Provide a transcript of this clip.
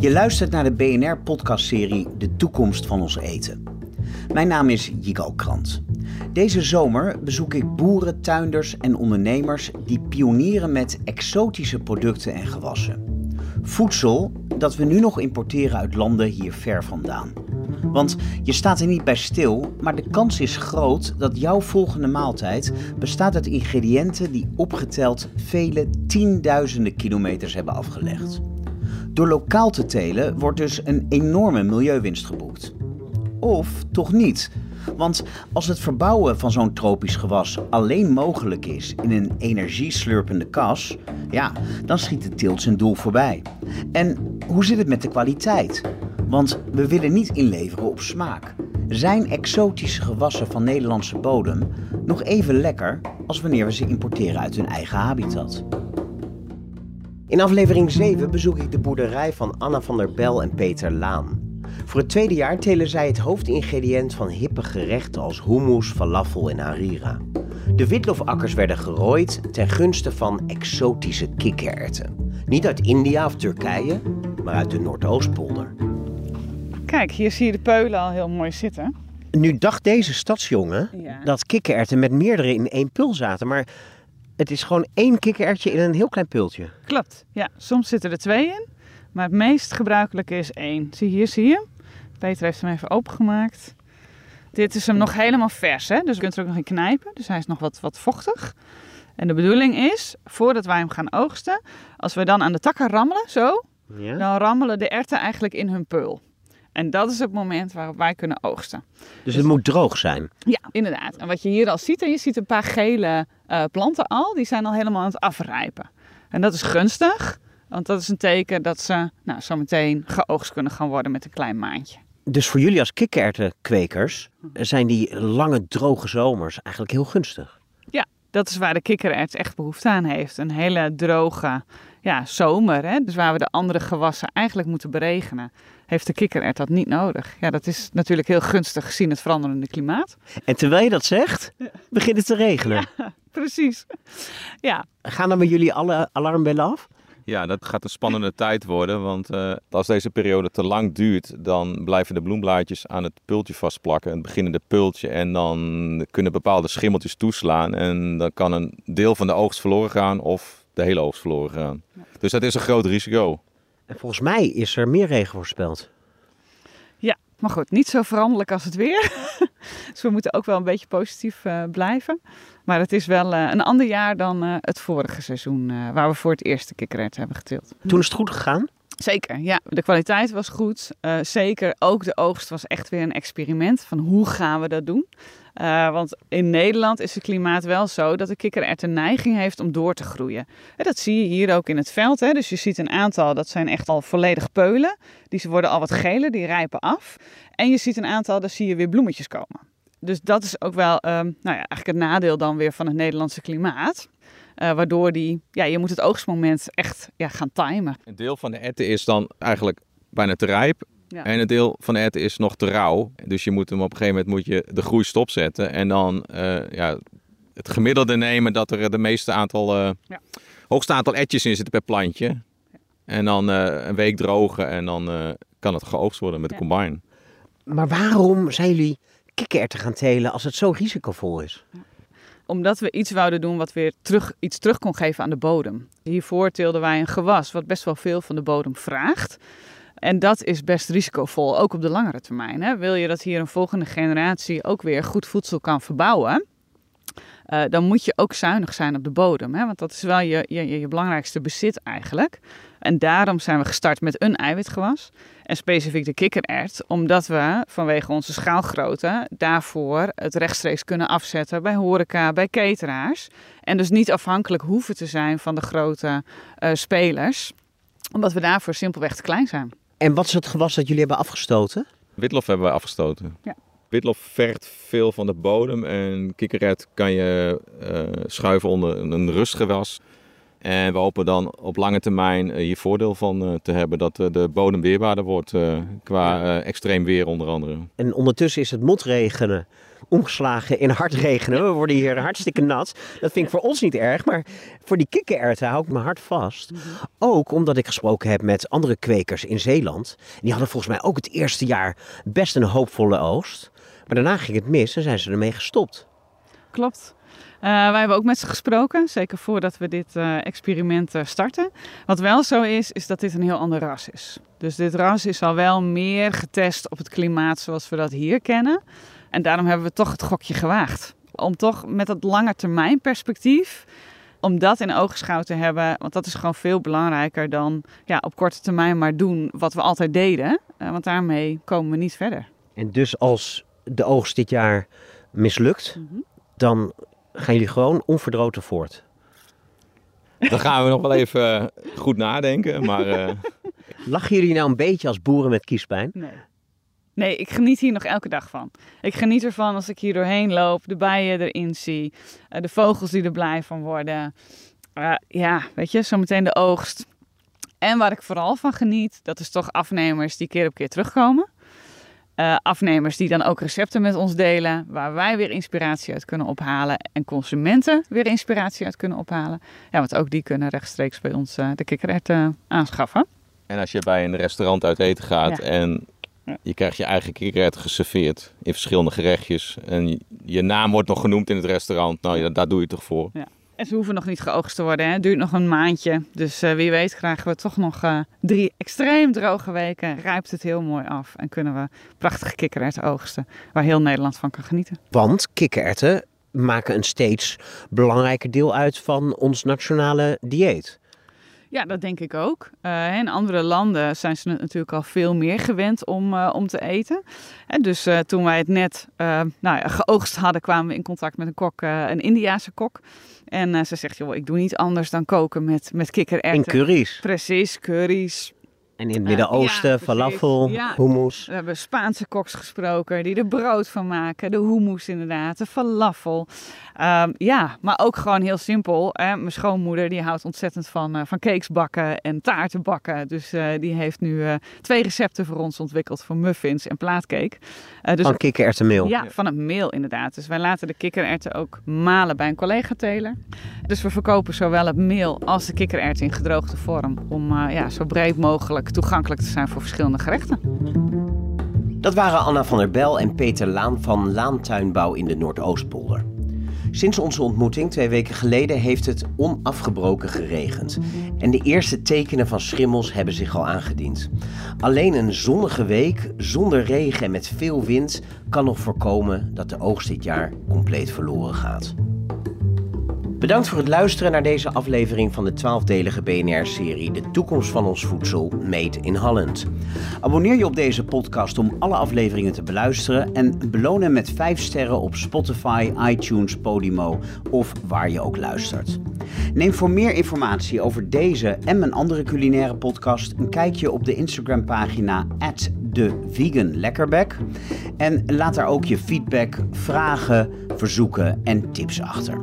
Je luistert naar de BNR-podcastserie De toekomst van ons eten. Mijn naam is Jigal Krant. Deze zomer bezoek ik boeren, tuinders en ondernemers die pionieren met exotische producten en gewassen. Voedsel dat we nu nog importeren uit landen hier ver vandaan. Want je staat er niet bij stil, maar de kans is groot dat jouw volgende maaltijd bestaat uit ingrediënten die opgeteld vele tienduizenden kilometers hebben afgelegd. Door lokaal te telen wordt dus een enorme milieuwinst geboekt. Of toch niet? Want als het verbouwen van zo'n tropisch gewas alleen mogelijk is in een energieslurpende kas, ja, dan schiet de teelt zijn doel voorbij. En hoe zit het met de kwaliteit? Want we willen niet inleveren op smaak. Zijn exotische gewassen van Nederlandse bodem nog even lekker als wanneer we ze importeren uit hun eigen habitat? In aflevering 7 bezoek ik de boerderij van Anna van der Bel en Peter Laan. Voor het tweede jaar telen zij het hoofdingrediënt van hippe gerechten als hummus, falafel en harira. De witlofakkers werden gerooid ten gunste van exotische kikkererwten. Niet uit India of Turkije, maar uit de Noordoostpolder. Kijk, hier zie je de peulen al heel mooi zitten. Nu dacht deze stadsjongen Ja. dat kikkererwten met meerdere in één pul zaten, maar het is gewoon één kikkererwtje in een heel klein pultje. Klopt. Ja, soms zitten er twee in, maar het meest gebruikelijke is één. Zie hier, zie je? Peter heeft hem even opengemaakt. Dit is hem nog helemaal vers, hè? dus je kunt er ook nog in knijpen. Dus hij is nog wat, wat vochtig. En de bedoeling is, voordat wij hem gaan oogsten, als we dan aan de takken rammelen, zo, Ja? dan rammelen de erwten eigenlijk in hun peul. En dat is het moment waarop wij kunnen oogsten. Dus het moet droog zijn. Ja, inderdaad. En wat je hier al ziet, en je ziet een paar gele eh, planten al, die zijn al helemaal aan het afrijpen. En dat is gunstig, want dat is een teken dat ze nou, zo meteen geoogst kunnen gaan worden met een klein maandje. Dus voor jullie als kikkererwtenkwekers zijn die lange droge zomers eigenlijk heel gunstig. Ja, dat is waar de kikkererwt echt behoefte aan heeft. Een hele droge ja, zomer, hè? dus waar we de andere gewassen eigenlijk moeten beregenen, heeft de kikkererwt dat niet nodig. Ja, dat is natuurlijk heel gunstig gezien het veranderende klimaat. En terwijl je dat zegt, begint het te regenen. Precies. Ja, Gaan dan bij jullie alle alarmbellen af? Ja, dat gaat een spannende tijd worden, want eh, als deze periode te lang duurt, dan blijven de bloemblaadjes aan het pultje vastplakken, het beginnende pultje, en dan kunnen bepaalde schimmeltjes toeslaan en dan kan een deel van de oogst verloren gaan of de hele oogst verloren gaan. Dus dat is een groot risico. En volgens mij is er meer regen voorspeld. Ja, maar goed, niet zo veranderlijk als het weer. dus we moeten ook wel een beetje positief eh, blijven. Maar het is wel eh, een ander jaar dan eh, het vorige seizoen, waar we voor het eerst de kikkererwt hebben geteeld. Toen is het goed gegaan. Zeker, ja. De kwaliteit was goed. Zeker ook de oogst was echt weer een experiment van hoe gaan we dat doen. Eh, want in Nederland is het klimaat wel zo dat de kikkererwt een neiging heeft om door te groeien. En dat zie je hier ook in het veld. Hè. Dus je ziet een aantal, dat zijn echt al volledig peulen. Die worden al wat geler, die rijpen af. En je ziet een aantal, daar zie je weer bloemetjes komen. Dus dat is ook wel ehm, nou ja, eigenlijk het nadeel dan weer van het Nederlandse klimaat. Eh, waardoor die, ja, je moet het oogstmoment echt ja, gaan timen. Een deel van de erwten is dan eigenlijk bijna te rijp Ja. en een deel van erwten is nog te rauw. Dus je moet hem op een gegeven moment moet je de groei stopzetten en dan eh, ja, het gemiddelde nemen dat er de meeste aantal, eh, Ja. hoogste aantal etjes in zitten per plantje. En dan eh, een week drogen en dan eh, kan het geoogst worden met de combine. Maar waarom zijn jullie kikkererwten gaan telen als het zo risicovol is? Omdat we iets wouden doen wat weer terug, iets terug kon geven aan de bodem. Hiervoor teelden wij een gewas wat best wel veel van de bodem vraagt. En dat is best risicovol, ook op de langere termijn. Hè. Wil je dat hier een volgende generatie ook weer goed voedsel kan verbouwen, eh, dan moet je ook zuinig zijn op de bodem. Hè? Want dat is wel je, je, je belangrijkste bezit eigenlijk. En daarom zijn we gestart met een eiwitgewas. En specifiek de kikkererwt, omdat we vanwege onze schaalgrootte daarvoor het rechtstreeks kunnen afzetten bij horeca, bij cateraars. En dus niet afhankelijk hoeven te zijn van de grote eh, spelers, omdat we daarvoor simpelweg te klein zijn. En wat is het gewas dat jullie hebben afgestoten? Witlof hebben wij afgestoten. Ja. Witlof vergt veel van de bodem en kikkererwt kan je eh, schuiven onder een rustgewas. En we hopen dan op lange termijn hier voordeel van te hebben dat de bodem weerbaarder wordt qua extreem weer onder andere. En ondertussen is het motregenen omgeslagen in hard regenen. We worden hier hartstikke nat. Dat vind ik voor ons niet erg, maar voor die kikkererwten hou ik mijn hart vast. Mhm. Ook omdat ik gesproken heb met andere kwekers in Zeeland. Die hadden volgens mij ook het eerste jaar best een hoopvolle oogst. Maar daarna ging het mis en zijn ze ermee gestopt. Klopt. Uh, wij hebben ook met ze gesproken, zeker voordat we dit uh, experiment uh, starten. Wat wel zo is, is dat dit een heel ander ras is. Dus dit ras is al wel meer getest op het klimaat zoals we dat hier kennen. En daarom hebben we toch het gokje gewaagd. Om toch met dat lange termijn perspectief, om dat in oogschouw te hebben. Want dat is gewoon veel belangrijker dan ja, op korte termijn maar doen wat we altijd deden. Want daarmee komen we niet verder. En dus als de oogst dit jaar mislukt, mm -hmm. dan gaan jullie gewoon onverdroten voort? Dan gaan we nog wel even goed nadenken, maar... Uh... Lachen jullie nou een beetje als boeren met kiespijn? Nee. Nee, ik geniet hier nog elke dag van. Ik geniet ervan als ik hier doorheen loop, de bijen erin zie, eh, de vogels die er blij van worden. Uh, ja, weet je, zometeen de oogst. En waar ik vooral van geniet, dat is toch afnemers die keer op keer terugkomen. Uh, afnemers die dan ook recepten met ons delen, waar wij weer inspiratie uit kunnen ophalen en consumenten weer inspiratie uit kunnen ophalen. Ja, want ook die kunnen rechtstreeks bij ons de kikkererwten aanschaffen. En als je bij een restaurant uit eten gaat en je krijgt je eigen kikkererwten geserveerd in verschillende gerechtjes. En je naam wordt nog genoemd in het restaurant. Nou, ja, daar doe je toch voor. Ja. En ze hoeven nog niet geoogst te worden. Hè? Het duurt nog een maandje. Dus uh, wie weet krijgen we toch nog uh, drie extreem droge weken. Rijpt het heel mooi af. En kunnen we prachtige kikkererwten oogsten. Waar heel Nederland van kan genieten. Want kikkererwten maken een steeds belangrijker deel uit van ons nationale dieet. Ja, dat denk ik ook. Uh, in andere landen zijn ze het natuurlijk al veel meer gewend om, uh, om te eten. En dus uh, toen wij het net nou ja, geoogst hadden, kwamen we in contact met een kok, een Indiase kok. En ze zegt, joh, ik doe niet anders dan koken met, met kikkererwten. En curry's. Precies, curry's. En in het Midden-Oosten, ja, falafel, ja. hummus. We hebben Spaanse koks gesproken die er brood van maken. De hummus inderdaad, de falafel. Um, ja, maar ook gewoon heel simpel. Hè. Mijn schoonmoeder die houdt ontzettend van, uh, van cakes bakken en taarten bakken. Dus uh, die heeft nu uh, twee recepten voor ons ontwikkeld voor muffins en plaatcake. dus, van kikkererwtenmeel? Ja, van het meel inderdaad. Dus wij laten de kikkererwten ook malen bij een collega-teler. Dus we verkopen zowel het meel als de kikkererwten in gedroogde vorm. Om ja, zo breed mogelijk toegankelijk te zijn voor verschillende gerechten. Dat waren Anna van der Bel en Peter Laan van Laantuinbouw in de Noordoostpolder. Sinds onze ontmoeting twee weken geleden heeft het onafgebroken geregend. En de eerste tekenen van schimmels hebben zich al aangediend. Alleen een zonnige week zonder regen en met veel wind kan nog voorkomen dat de oogst dit jaar compleet verloren gaat. Bedankt voor het luisteren naar deze aflevering van de 12-delige BNR-serie De toekomst van ons voedsel, Made in Holland. Abonneer je op deze podcast om alle afleveringen te beluisteren en beloon hem met 5 sterren op Spotify, iTunes, Podimo of waar je ook luistert. Neem voor meer informatie over deze en mijn andere culinaire podcast een kijkje op de Instagram-pagina @theveganlekkerbek en laat daar ook je feedback, vragen, verzoeken en tips achter.